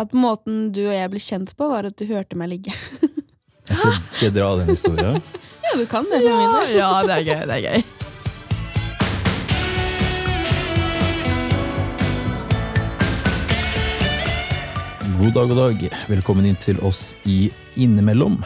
At måten du og jeg ble kjent på, var at du hørte meg ligge. Jeg skal, skal jeg dra den historien? Ja, du kan det Ja. Ja, det er gøy. det er gøy. God dag, god dag. Velkommen inn til oss i Innimellom.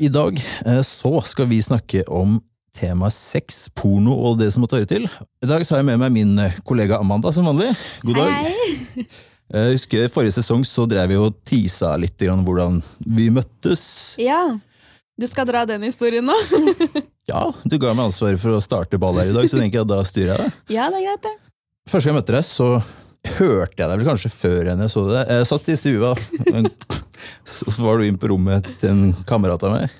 I dag eh, så skal vi snakke om temaet sex, porno og det som måtte høre til. I dag så har jeg med meg min eh, kollega Amanda som vanlig. God dag. Hei. Jeg husker Forrige sesong så drev vi og tisa litt grann hvordan vi møttes. Ja. Du skal dra den historien nå? Ja, Du ga meg ansvaret for å starte ball her i dag, så tenker jeg at da styrer jeg det. Ja, det er greit, det. Første gang jeg møtte deg, så hørte jeg deg vel kanskje før enn jeg så det. Jeg satt i stua, og så så var du inn på rommet til en kamerat av meg.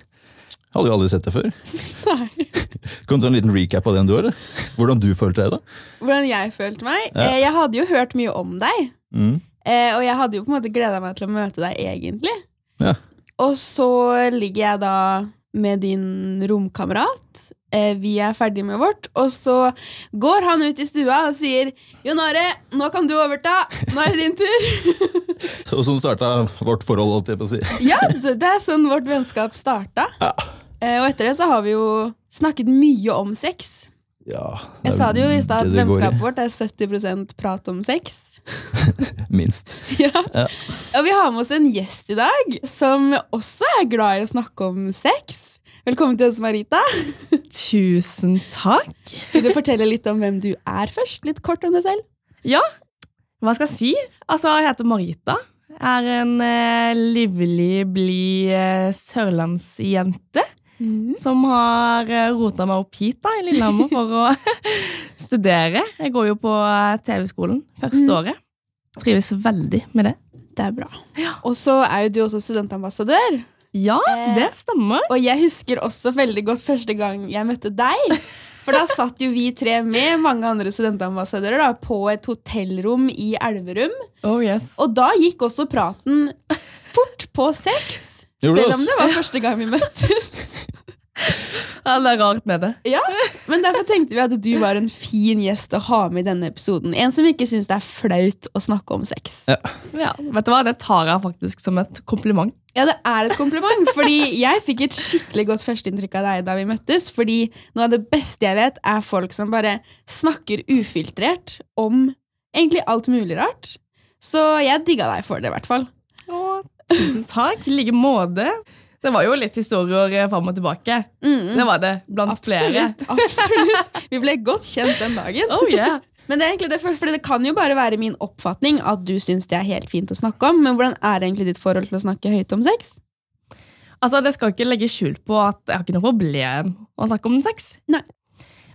Hadde jo aldri sett deg før. Nei. Kan du ta en liten recap av den du har? Hvordan du følte deg da? Hvordan jeg følte meg? Ja. Eh, Jeg hadde jo hørt mye om deg. Mm. Eh, og jeg hadde jo på en måte gleda meg til å møte deg, egentlig. Ja. Og så ligger jeg da med din romkamerat. Eh, vi er ferdig med vårt, og så går han ut i stua og sier Jon Are, nå kan du overta. Nå er det din tur. Og sånn starta vårt forhold, holdt jeg på å si. ja, det, det er sånn vårt vennskap starta. Ja. Eh, og etter det så har vi jo snakket mye om sex. Ja, Jeg sa det jo i stad, at vennskapet vårt er 70% prat om sex. Minst. Ja. Ja. Og vi har med oss en gjest i dag som også er glad i å snakke om sex. Velkommen til oss, Marita. Tusen takk. Vil du fortelle litt om hvem du er først? Litt kort om deg selv. Ja, hva skal jeg si? Altså, jeg heter Marita. Jeg er en eh, livlig, blid eh, sørlandsjente som har eh, rota meg opp hit da, i Lillehammer for å studere. Jeg går jo på eh, TV-skolen første mm. året. Trives veldig med det. Det er bra. Og så er jo du også studentambassadør. Ja, Eh, det stemmer. Og jeg husker også veldig godt første gang jeg møtte deg. For da satt jo vi tre med mange andre studentambassadører da, på et hotellrom i Elverum. Oh yes. Og da gikk også praten fort på sex. Gjorde Selv om det var første gang vi møttes. Ja, det er rart med det. Ja, Men derfor tenkte vi at du var en fin gjest å ha med i denne episoden. En som ikke syns det er flaut å snakke om sex. Ja. Ja, vet du hva? Det tar jeg faktisk som et kompliment. Ja, det er et kompliment, fordi jeg fikk et skikkelig godt førsteinntrykk av deg da vi møttes. Fordi noe av det beste jeg vet, er folk som bare snakker ufiltrert om egentlig alt mulig rart. Så jeg digga deg for det, i hvert fall. Tusen takk. I like måte. Det var jo litt historier fram og tilbake. Mm, Det var det, blant flere. absolutt, absolutt. Vi ble godt kjent den dagen. Oh yeah. Men det det for det kan jo bare være min oppfatning at du syns det er helt fint å snakke om. Men hvordan er det egentlig ditt forhold til å snakke høyt om sex? Altså, Det skal ikke legge skjul på at jeg har ikke noe problem å snakke om sex. Nei.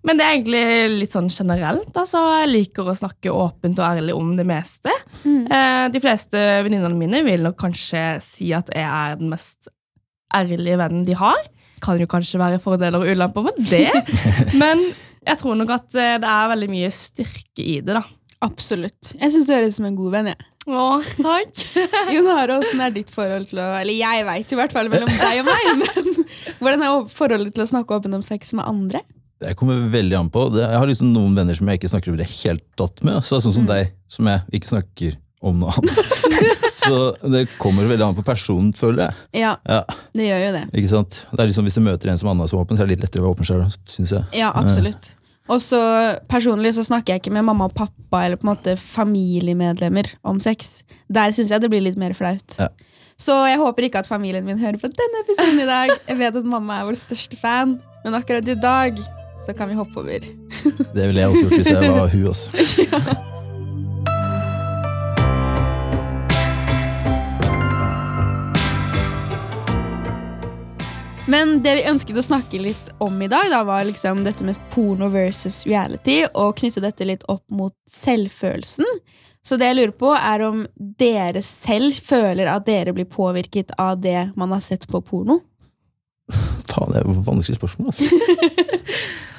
Men det er egentlig litt sånn generelt. altså Jeg liker å snakke åpent og ærlig om det meste. Mm. Eh, de fleste venninnene mine vil nok kanskje si at jeg er den mest ærlige vennen de har. Kan jo kanskje være fordeler og ulemper med det, men jeg tror nok at eh, det er veldig mye styrke i det. da. Absolutt. Jeg syns du høres ut som en god venn. jeg. Å, takk. Jon Are, åssen er ditt forhold til å Eller jeg veit i hvert fall mellom deg og meg, men hvordan er forholdet til å snakke åpent om sex med andre? Det kommer veldig an på. Det- Jeg har liksom noen venner som jeg ikke snakker det helt tatt med. Så det er sånn som deg, som jeg ikke snakker om noe annet. så det kommer veldig an på personen, føler jeg. Ja, Ja, det gjør jo det. ikke sant? Det er liksom Hvis du møter en som Anna er åpen, så er det litt lettere å være åpen sjøl, syns jeg. Ja, absolutt. Og så personlig så snakker jeg ikke med mamma og pappa eller på en måte familiemedlemmer om sex. Der syns jeg det blir litt mer flaut. Ja. Så jeg håper ikke at familien min hører på denne episoden i dag. Jeg vet at mamma er vår største fan, men akkurat i dag så kan vi hoppe over. Det ville jeg også gjort hvis jeg var hun. også. Men det vi ønsket å snakke litt om i dag, da, var liksom dette med porno versus reality, og knytte dette litt opp mot selvfølelsen. Så det jeg lurer på, er om dere selv føler at dere blir påvirket av det man har sett på porno? Faen, det er et vanskelig spørsmål. Altså.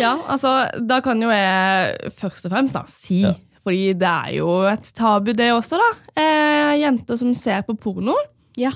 Ja, altså, da kan jo jeg først og fremst da, si Ja. Fordi det er jo et tabu, det også, da. Eh, jenter som ser på porno. Ja.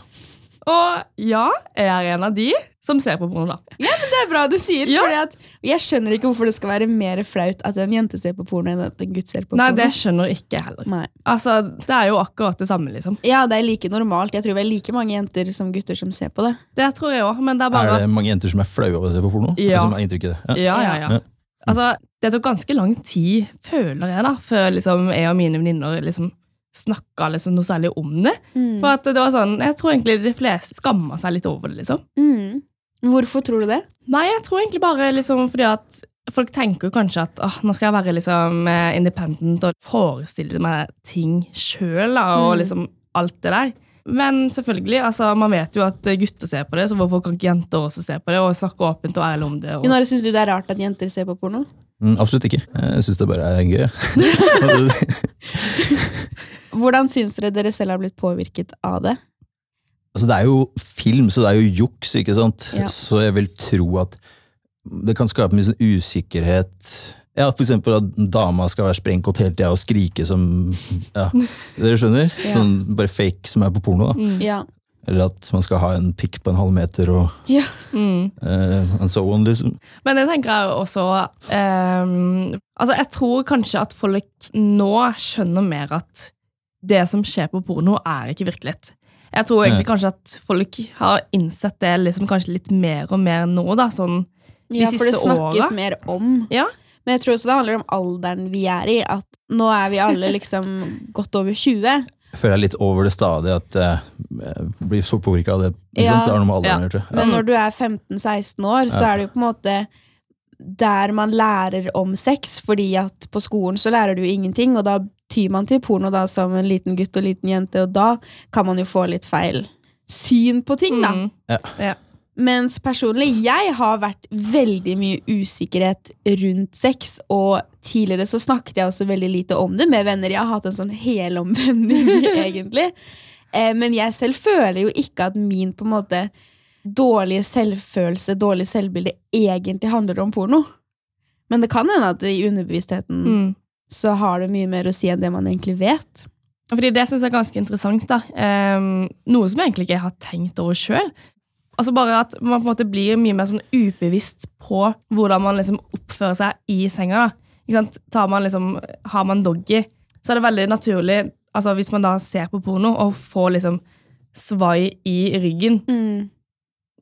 Og ja, jeg er en av de som ser på porno, da. Ja, men Det er bra du sier, Ja. fordi at jeg skjønner ikke hvorfor det skal være mer flaut at en jente ser på porno enn at en gutt ser på Nei, porno. det skjønner ikke jeg heller. Nei. Altså, Det er jo akkurat det samme, liksom. Ja, det er like normalt. Jeg tror vi er like mange jenter som gutter som ser på det. Det tror jeg òg, men det er bare Er det mange jenter som er flaue over å se på porno? Ja. Som er inntrykket det? Ja. Ja, ja, ja. Ja. Altså, det tok ganske lang tid, føler jeg, da, før liksom, jeg og mine venninner liksom, snakka liksom, noe særlig om det. Mm. For at det var sånn, Jeg tror egentlig de fleste skamma seg litt over det. liksom. Mm. Hvorfor tror du det? Nei, jeg tror egentlig bare liksom fordi at folk tenker kanskje at åh, nå skal jeg være liksom eh, independent og forestille meg ting sjøl og Mm. liksom alt det der. Men selvfølgelig, altså, man vet jo at gutter ser på det, så hvorfor kan ikke jenter også se på det og snakke åpent og ærlig om det? Og... Syns du det er rart at jenter ser på porno? Mm, absolutt ikke. Jeg syns det bare er gøy. Hvordan syns dere dere selv har blitt påvirket av det? altså, det er jo film, så det er jo juks, ikke sant? Ja. Så jeg vil tro at det kan skape mye sånn usikkerhet. Ja, For eksempel at dama skal være sprengkåt hele tida og skrike som Ja, dere skjønner? Ja. Sånn bare fake som er på porno. da. Mm. Ja. Eller at man skal ha en pikk på en halv meter og ja. Mm. uh, and so on, liksom. Men det tenker jeg også um, Altså, jeg tror kanskje at folk nå skjønner mer at det som skjer på porno, er ikke virkelighet. Jeg tror egentlig Nei. kanskje at folk har innsett det liksom kanskje litt mer og mer nå, da. Sånn De ja, for det snakkes åra. mer om. Ja. Men jeg tror også det handler om alderen vi er i. At nå er vi alle liksom godt over 20. Jeg føler jeg litt over det stadiet at jeg blir så påvirka av det. Ja. Det har noe med alderen Ja. å gjøre. tror jeg. Men når du er 15-16 år, så Ja. er det jo på en måte der man lærer om sex, fordi at på skolen så lærer du ingenting, og da tyr man til porno da som en liten gutt og liten jente, og da kan man jo få litt feil syn på ting, da. Mm. Ja. Ja. Mens personlig, jeg har vært veldig mye usikkerhet rundt sex, og tidligere så snakket jeg også veldig lite om det med venner. Jeg har hatt en sånn helomvending, egentlig. Eh, men jeg selv føler jo ikke at min på en måte dårlige selvfølelse, dårlig selvbilde, egentlig handler om porno. Men det kan hende at i underbevisstheten Mm. Så har det mye mer å si enn det man egentlig vet. Fordi det syns jeg er ganske interessant. da. Um, noe som jeg egentlig ikke har tenkt over sjøl. Altså bare at man på en måte blir mye mer sånn ubevisst på hvordan man liksom oppfører seg i senga. da. Man liksom, har man doggy, så er det veldig naturlig altså hvis man da ser på porno og får liksom svai i ryggen.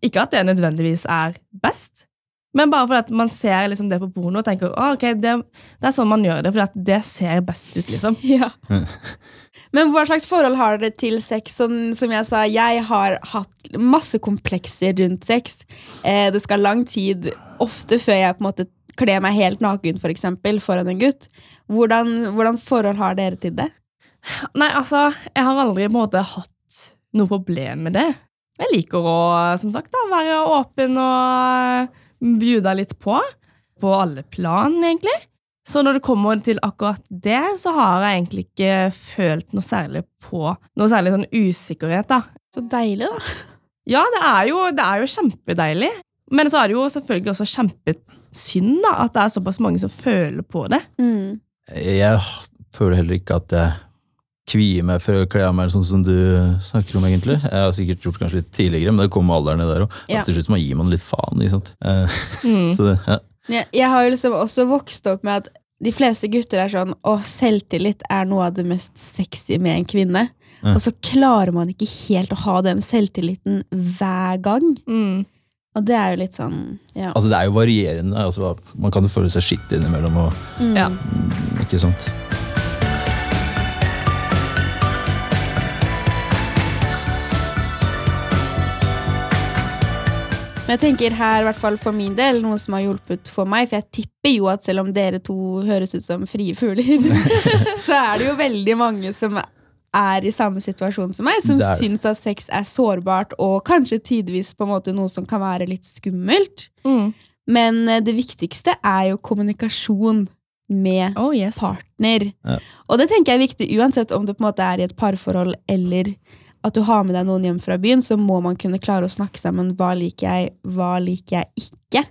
Ikke at det nødvendigvis er best, men bare fordi at man ser liksom det på porno og tenker «Å, ok, det, det er sånn man gjør det, fordi at det ser best ut. liksom. Ja. Men hva slags forhold har dere til sex? Sånn, som jeg sa, jeg har hatt masse komplekser rundt sex. Eh, det skal lang tid, ofte før jeg på en måte kler meg helt naken for eksempel, foran en gutt. Hvordan, hvordan forhold har dere til det? Nei, altså, jeg har aldri på en måte hatt noe problem med det. Jeg liker å, som sagt, da, være åpen og bjuda litt på. På alle plan, egentlig. Så når det kommer til akkurat det, så har jeg egentlig ikke følt noe særlig på noe særlig sånn usikkerhet, da. Så deilig, da. Ja, det er jo, det er jo kjempedeilig. Men så er det jo selvfølgelig også kjempesynd da, at det er såpass mange som føler på det. Mm. Jeg føler heller ikke at jeg kvier meg for å kle av meg sånn som du snakker om, egentlig. Jeg har sikkert gjort kanskje litt tidligere, men det kommer alderen i der òg. Ja. Til slutt må gir man litt faen, ikke sant. Eh, Mm. Så det, ja. Jeg, jeg har jo liksom også vokst opp med at de fleste gutter er sånn Å, selvtillit er noe av det mest sexy med en kvinne. Mm. Og så klarer man ikke helt å ha den selvtilliten hver gang. Mm. Og det er jo litt sånn Ja. Altså, det er jo varierende. Altså, man kan jo føle seg skitt innimellom, og, Mm. Mm, ikke sant. Men jeg tenker her, i hvert fall for min del, noe som har hjulpet for meg, for jeg tipper jo at selv om dere to høres ut som frie fugler, så er det jo veldig mange som er i samme situasjon som meg, som Det er syns at sex er sårbart og kanskje tidvis på en måte noe som kan være litt skummelt. Mm. Men eh, det viktigste er jo kommunikasjon med Oh yes. partner. Ja. Og det tenker jeg er viktig uansett om det på en måte er i et parforhold eller at du har med deg noen hjem fra byen, så må man kunne klare å snakke sammen. Hva liker jeg, hva liker jeg ikke?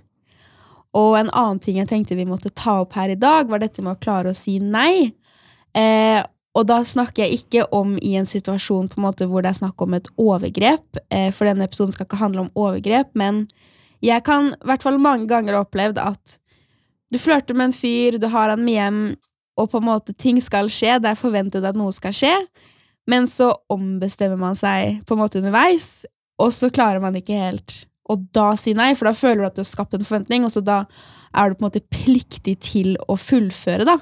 Og en annen ting jeg tenkte vi måtte ta opp her i dag, var dette med å klare å si nei. Eh, Og da snakker jeg ikke om i en situasjon på en måte hvor det er snakk om et overgrep, eh, for denne episoden skal ikke handle om overgrep, men jeg kan i hvert fall mange ganger ha opplevd at du flørter med en fyr, du har han med hjem, og på en måte ting skal skje, det er forventet at noe skal skje, men så ombestemmer man seg på en måte underveis, og så klarer man ikke helt å da si nei, for da føler du at du har skapt en forventning, og så da er du på en måte pliktig til å fullføre, da.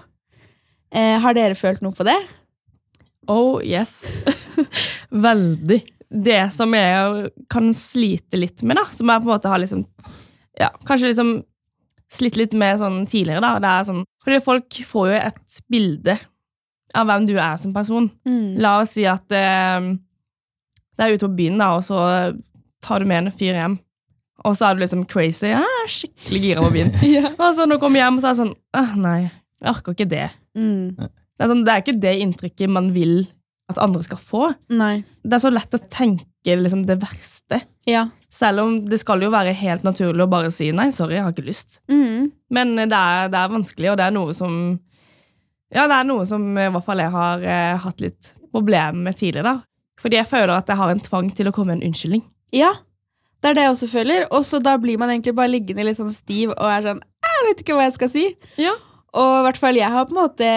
Eh, har dere følt noe på det? Oh yes. Veldig. Det som jeg kan slite litt med, da, som jeg på en måte har liksom Ja, kanskje liksom slitt litt med sånn tidligere, da. Det er sånn Fordi folk får jo et bilde av hvem du er som person. Mm. La oss si at eh, det er ute på byen, da, og så tar du med en fyr hjem. Og så er du liksom crazy. Ja, skikkelig gira på byen. Ja. Og så når du kommer hjem, så er det sånn «Åh, Nei, jeg orker ikke det. Mm. Det er, sånn, det er ikke det inntrykket man vil at andre skal få. Nei. Det er så lett å tenke liksom, det verste. Ja. Selv om det skal jo være helt naturlig å bare si nei, sorry, jeg har ikke lyst. Mm. Men det er, det er vanskelig, og det er noe som Ja, det er noe som i hvert fall jeg har eh, hatt litt problemer med tidligere. da. Fordi jeg føler at jeg har en tvang til å komme med en unnskyldning. Ja, det er det jeg også føler. Og så da blir man egentlig bare liggende litt sånn stiv og er sånn Jeg vet ikke hva jeg skal si. Ja. Og i hvert fall jeg har på en måte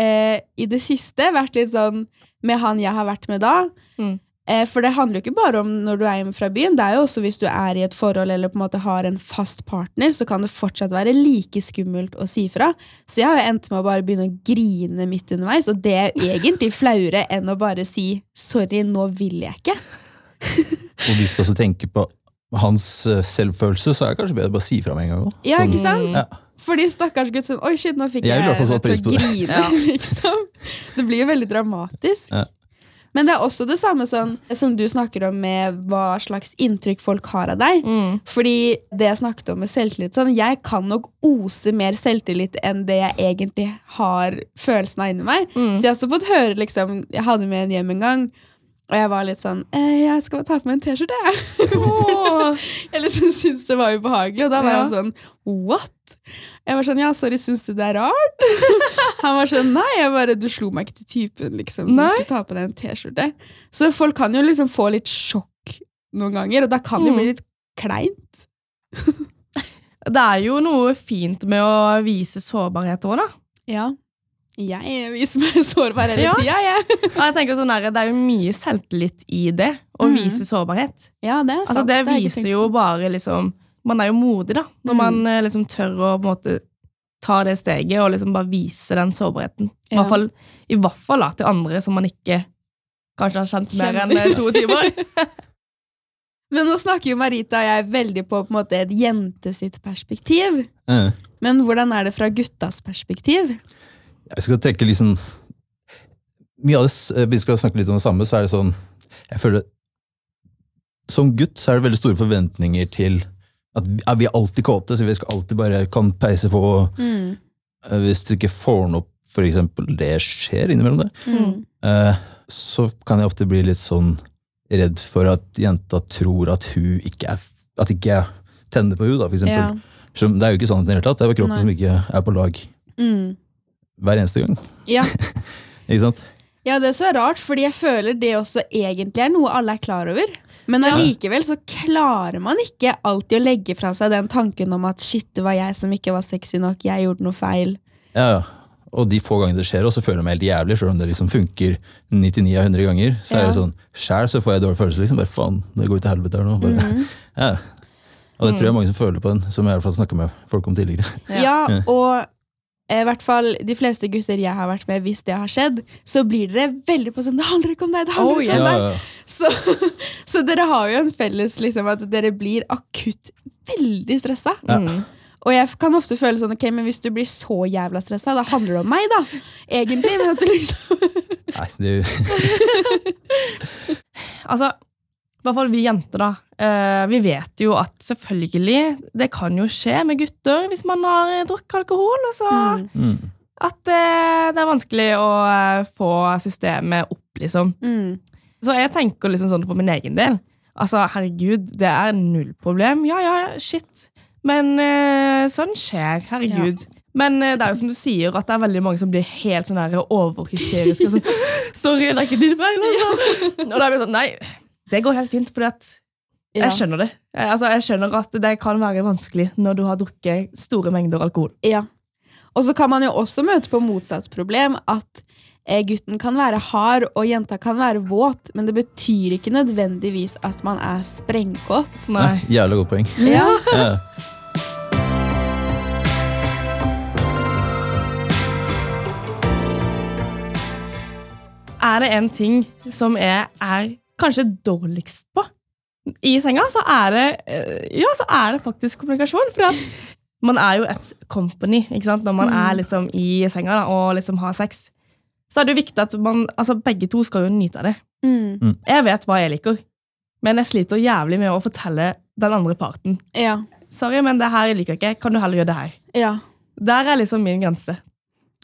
eh, i det siste vært litt sånn med han jeg har vært med da. Mm. Eh, for det handler jo ikke bare om når du er hjemme fra byen. Det er jo også hvis du er i et forhold eller på en måte har en fast partner, så kan det fortsatt være like skummelt å si fra. Så jeg har jo endt med å bare begynne å grine midt underveis, og det er egentlig flauere enn å bare si 'sorry, nå vil jeg ikke'. Og hvis du også tenker på hans eh, selvfølelse, så er det kanskje bedre å bare si fra med en gang òg. Ja, ikke sant? Mm. Ja. Fordi stakkars gutt sånn Oi, shit, nå fikk Jeg jeg, nødt til å grine. Ja. Liksom. Det blir jo veldig dramatisk. Ja. Men det er også det samme sånn, som du snakker om med hva slags inntrykk folk har av deg. Mm. Fordi det jeg snakket om med selvtillit sånn, Jeg kan nok ose mer selvtillit enn det jeg egentlig har følelsen av inni meg. Mm. Så jeg har også fått høre liksom, Jeg hadde med en hjem en gang, og jeg var litt sånn eh, 'Jeg skal bare ta på meg en T-skjorte'. Åh. Jeg liksom syntes det var ubehagelig, og da var Ja. han sånn What? Jeg var sånn, ja, sorry, syns du det er rart? Han var sånn, nei, jeg bare, du slo meg ikke til typen, liksom, som Nei. skulle ta på deg en T-skjorte. Så folk kan jo liksom få litt sjokk noen ganger, og da kan det Mm. bli litt kleint. Det er jo noe fint med å vise sårbarhet òg, da. Ja. Jeg viser meg sårbar hele Ja. tida, jeg. Og jeg tenker sånn her, Det er jo mye selvtillit i det, å Mm. vise sårbarhet. Ja, det er sant. Altså, det det viser jo bare liksom Man er jo modig, da, når Mm. man eh, liksom tør å på en måte ta det steget og liksom bare vise den sårbarheten. I Ja. hvert fall, i hvert fall da, til andre som man ikke kanskje har kjent mer enn eh, to timer. Men nå snakker jo Marita og jeg veldig på, på en måte, et jente sitt perspektiv. Mm. Men hvordan er det fra guttas perspektiv? Jeg skal trekke liksom Mye av det, eh, Vi skal snakke litt om det samme, så er det sånn Jeg føler Som gutt så er det veldig store forventninger til at vi er vi alltid kåte, så vi skal alltid bare kan peise på. Mm. Eh, Hvis du ikke får noe opp, eksempel, det skjer innimellom det, Mm. eh, så kan jeg ofte bli litt sånn redd for at jenta tror at hun ikke er At ikke jeg tenner på hun da, for eksempel. Ja. Det er jo ikke sånn i det hele tatt. Det er jo kroppen Nei. som ikke er på lag Mm. Hver eneste gang. Ja. Ikke sant? ja, det er så rart, fordi jeg føler det også egentlig er noe alle er klar over. Men allikevel så klarer man ikke alltid å legge fra seg den tanken om at shit, det var jeg som ikke var sexy nok, jeg gjorde noe feil. Ja, ja. Og de få gangene det skjer, og så føler jeg meg helt jævlig, selv om det liksom funker 99 av 100 ganger. Så er Ja. det sånn, Sjæl så får jeg dårlig følelse. liksom, bare faen, det går til helvete her nå. Bare, Mhm. ja. Og det tror jeg er mange som føler på den, som jeg i hvert fall snakka med folk om tidligere. Ja, og i hvert fall de fleste gutter jeg har vært med, hvis det har skjedd, så blir dere veldig på sånn Det handler ikke om deg! det handler Oh, ikke om Ja, deg så, så dere har jo en felles liksom, at dere blir akutt veldig stressa. Ja. Mm. Og jeg kan ofte føle sånn Ok, men hvis du blir så jævla stressa, da handler det om meg, da. Egentlig. Men at du liksom Nei, du Altså, i hvert fall vi jenter, da. eh, vi vet jo at selvfølgelig Det kan jo skje med gutter hvis man har drukket alkohol. Og så Mm. mm. at eh, det er vanskelig å eh, få systemet opp, liksom. Mm. Så jeg tenker liksom sånn for min egen del. Altså, herregud, det er null problem. Ja, ja, shit. Men eh, sånn skjer. Herregud. Men eh, det er jo som du sier, at det er veldig mange som blir helt sånn overhysteriske. Sånn, Sorry, det er ikke din feil. Altså. Og da er vi sånn, nei, det går helt fint, for Ja. jeg skjønner det. Altså, jeg skjønner at det kan være vanskelig når du har drukket store mengder alkohol. Ja. Og så kan man jo også møte på motsatt problem, at eh, gutten kan være hard og jenta kan være våt, men det betyr ikke nødvendigvis at man er sprengkåt. Nei. Jævla godt poeng. Ja. Ja. Er det en ting som jeg er kanskje dårligst på i senga, så er det, eh, ja, så er det faktisk kommunikasjon. For at man er jo et company ikke sant? når man Mm. er liksom i senga da, og liksom har sex. Så er det jo viktig at man, altså begge to skal jo nyte av det. Mm. Jeg vet hva jeg liker, men jeg sliter jævlig med å fortelle den andre parten. Ja. Sorry, men det her liker jeg ikke. Kan du heller gjøre det her? ja. Der er liksom min grense.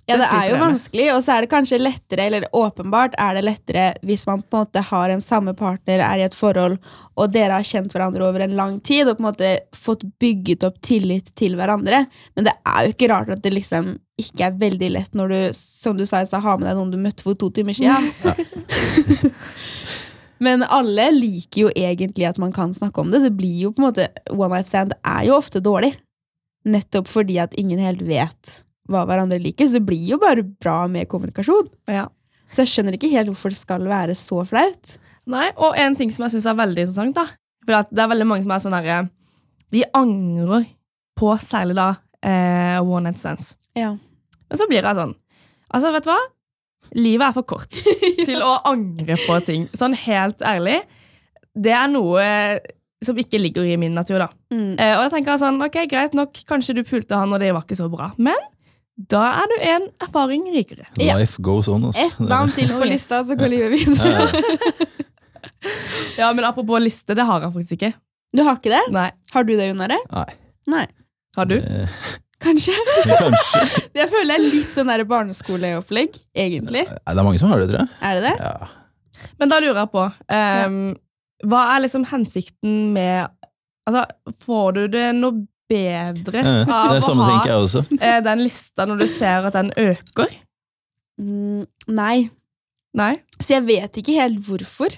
Ja, Det er jo vanskelig, og så er det kanskje lettere, eller åpenbart er det lettere hvis man på en måte har en samme partner, er i et forhold, og dere har kjent hverandre over en lang tid, og på en måte fått bygget opp tillit til hverandre. Men det er jo ikke rart at det liksom ikke er veldig lett når du, som du sa i stad, har med deg noen du møtte for to timer siden. Men alle liker jo egentlig at man kan snakke om det. Det blir jo på en måte, One night stand er jo ofte dårlig. Nettopp fordi at ingen helt vet hva hverandre liker. Så det blir jo bare bra med kommunikasjon. Ja. Så jeg skjønner ikke helt hvorfor det skal være så flaut. Nei, og en ting som jeg synes er veldig interessant, da, for det er veldig mange som er sånn herre De angrer på særlig da eh, one night stands. Ja. Men så blir jeg sånn Altså, vet du hva? Livet er for kort til å angre på ting. Sånn helt ærlig. Det er noe som ikke ligger i min natur, da. Mm. Eh, og jeg tenker sånn, ok, greit nok, kanskje du pulte han, og det var ikke så bra. Men da er du en erfaring rikere. Ja. Life goes on. ass. Et navn til på Oh, lista, så går livet videre. Ja, men apropos liste, det har jeg faktisk ikke. Du har ikke det? Nei. Har du det, Jonare? Nei. Nei. Har du? Eh, Kanskje? Kanskje. Jeg føler det er litt sånn barneskoleopplegg, egentlig. Det er mange som har det, tror jeg. Er det det? Ja. Men da lurer jeg på ehm, Hva er liksom hensikten med Altså, får du det noe bedre Det av å ha tenker jeg også. eh, den lista når du ser at den øker? Mm, nei. Nei? Så jeg vet ikke helt hvorfor,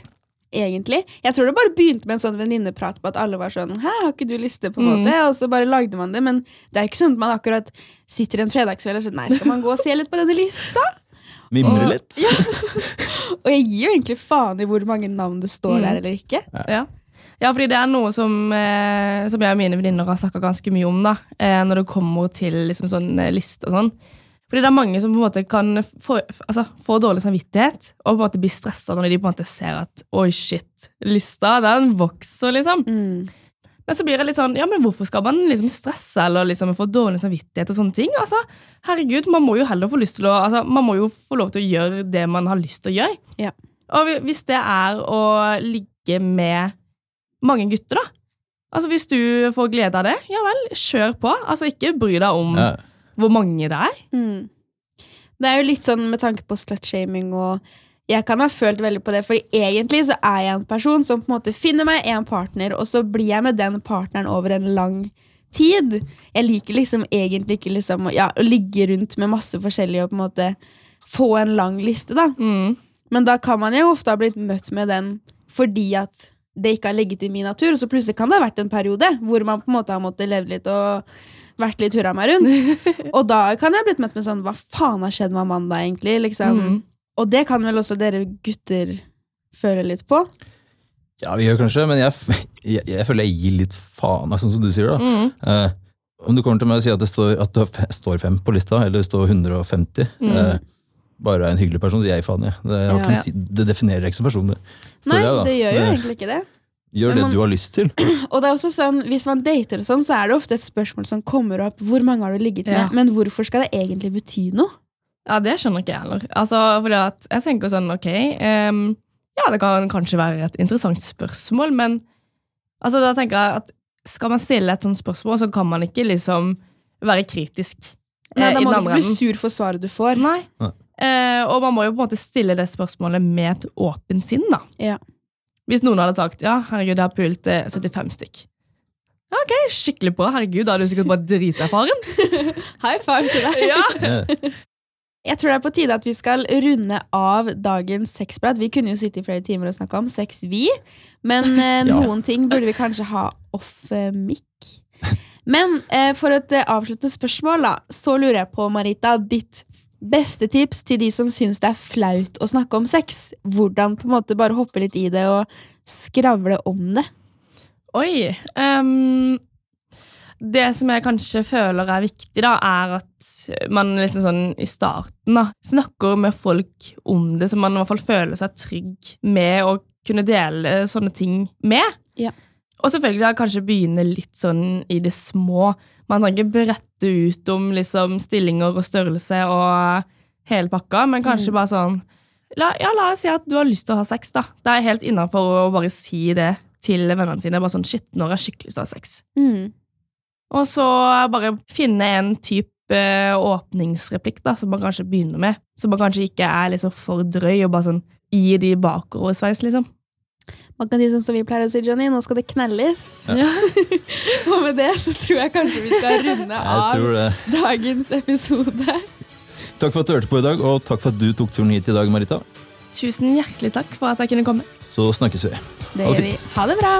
egentlig. Jeg tror det bare begynte med en sånn venninneprat på at alle var sånn Hæ, har ikke du liste? på en Mm. måte? Og så bare lagde man det. Men det er ikke sånn at man akkurat sitter en fredagskveld og sier Nei, skal man gå og se litt på denne lista? Mimre Og- litt. Ja. Og jeg gir jo egentlig faen i hvor mange navn det står Mm. der eller ikke. Ja. Ja, fordi det er noe som, eh, som jeg og mine venninner har snakka ganske mye om, da, eh, når det kommer til liksom sånn eh, liste og sånn. Fordi det er mange som på en måte kan få, altså, få dårlig samvittighet og på en måte bli stressa når de på en måte ser at oi, shit, lista den vokser, liksom. Mm. Men så blir det litt sånn, ja, men hvorfor skal man liksom stresse eller liksom få dårlig samvittighet og sånne ting? Altså, herregud, man må jo heller få lyst til å, altså, man må jo få lov til å gjøre det man har lyst til å gjøre. Ja. Og hvis det er å ligge med mange gutter da, altså hvis du får glede av det, ja vel, kjør på. Altså ikke bry deg om Ja. hvor mange det er. Mm. Det er jo litt sånn med tanke på slutshaming og jeg kan ha følt veldig på det, for egentlig så er jeg en person som på en måte finner meg en partner, og så blir jeg med den partneren over en lang tid. Jeg liker liksom egentlig ikke liksom, ja, å ligge rundt med masse forskjellige og på en måte få en lang liste, da. Mm. Men da kan man jo ofte ha blitt møtt med den fordi at det ikke har ligget i min natur, og så plutselig kan det ha vært en periode hvor man på en måte har måttet leve litt og vært litt hurra meg rundt. Og da kan jeg ha blitt møtt med sånn Hva faen har skjedd med Amanda, egentlig? Liksom. Mm. Og det kan vel også dere gutter føle litt på? Ja, vi gjør kanskje, men jeg, jeg, jeg føler jeg gir litt faen, sånn som du sier. da. Mm. Eh, om du kommer til meg og sier at det står, at det står fem på lista, eller det står 150 Mm. eh, Bare er en hyggelig person, det gir jeg faen. Jeg. Det, jeg har Ja. ikke noe si, det definerer ikke som person. Det, Nei, jeg, da. det gjør jo egentlig ikke det. Gjør Men det man- du har lyst til. Og det er også sånn, Hvis man dater, og sånn, så er det ofte et spørsmål som kommer opp. Hvor mange har du ligget med? Ja. Men hvorfor skal det egentlig bety noe? Ja, det skjønner ikke jeg heller. Altså, fordi at jeg tenker sånn, ok, um, ja, det kan kanskje være et interessant spørsmål, men altså, da tenker jeg at skal man stille et sånt spørsmål, så kan man ikke liksom være kritisk. Nei, eh, Da må du ikke bli sur for svaret du får. Nei. Nei. Eh, og man må jo på en måte stille det spørsmålet med et åpent sinn, da. Ja. Hvis noen hadde sagt ja, herregud, jeg har pult eh, 75 stykk. Ja, ok, skikkelig bra. Herregud, da er du sikkert bare driterfaren. High five til deg. Ja. Eh, Jeg tror det er på tide at vi skal runde av dagens sexprat. Vi kunne jo sitte i flere timer og snakke om sex, vi. Men eh, Ja. noen ting burde vi kanskje ha off eh, mic. Men eh, for et eh, avsluttende spørsmål, da, så lurer jeg på, Marita, ditt beste tips til de som syns det er flaut å snakke om sex. Hvordan på en måte bare hoppe litt i det og skravle om det. Oi. Um, det som jeg kanskje føler er viktig, da, er at man liksom sånn i starten da, snakker med folk om det, så man i hvert fall føler seg trygg med å kunne dele sånne ting med. Ja. Og selvfølgelig da kanskje begynne litt sånn i det små. Man trenger ikke brette ut om liksom stillinger og størrelse og hele pakka, men kanskje Mm. bare sånn la, Ja, la oss si at du har lyst til å ha sex, da. Det er helt innafor å bare si det til vennene sine. Bare sånn Shit, nå har jeg skikkelig lyst til å ha sex. Mm. Og så bare finne en type eh, åpningsreplikk da, som man kanskje begynner med. Som man kanskje ikke er liksom for drøy, og bare sånn gi de bakoversveis, liksom. Man kan si sånn som vi pleier å si, Johnny, nå skal det knelles. Ja. Og med det så tror jeg kanskje vi skal runde av dagens episode. Takk for at du hørte på i dag, og takk for at du tok turen hit i dag, Marita. Tusen hjertelig takk for at jeg kunne komme. Så snakkes vi. Det Ha gjør vi. Ha det bra!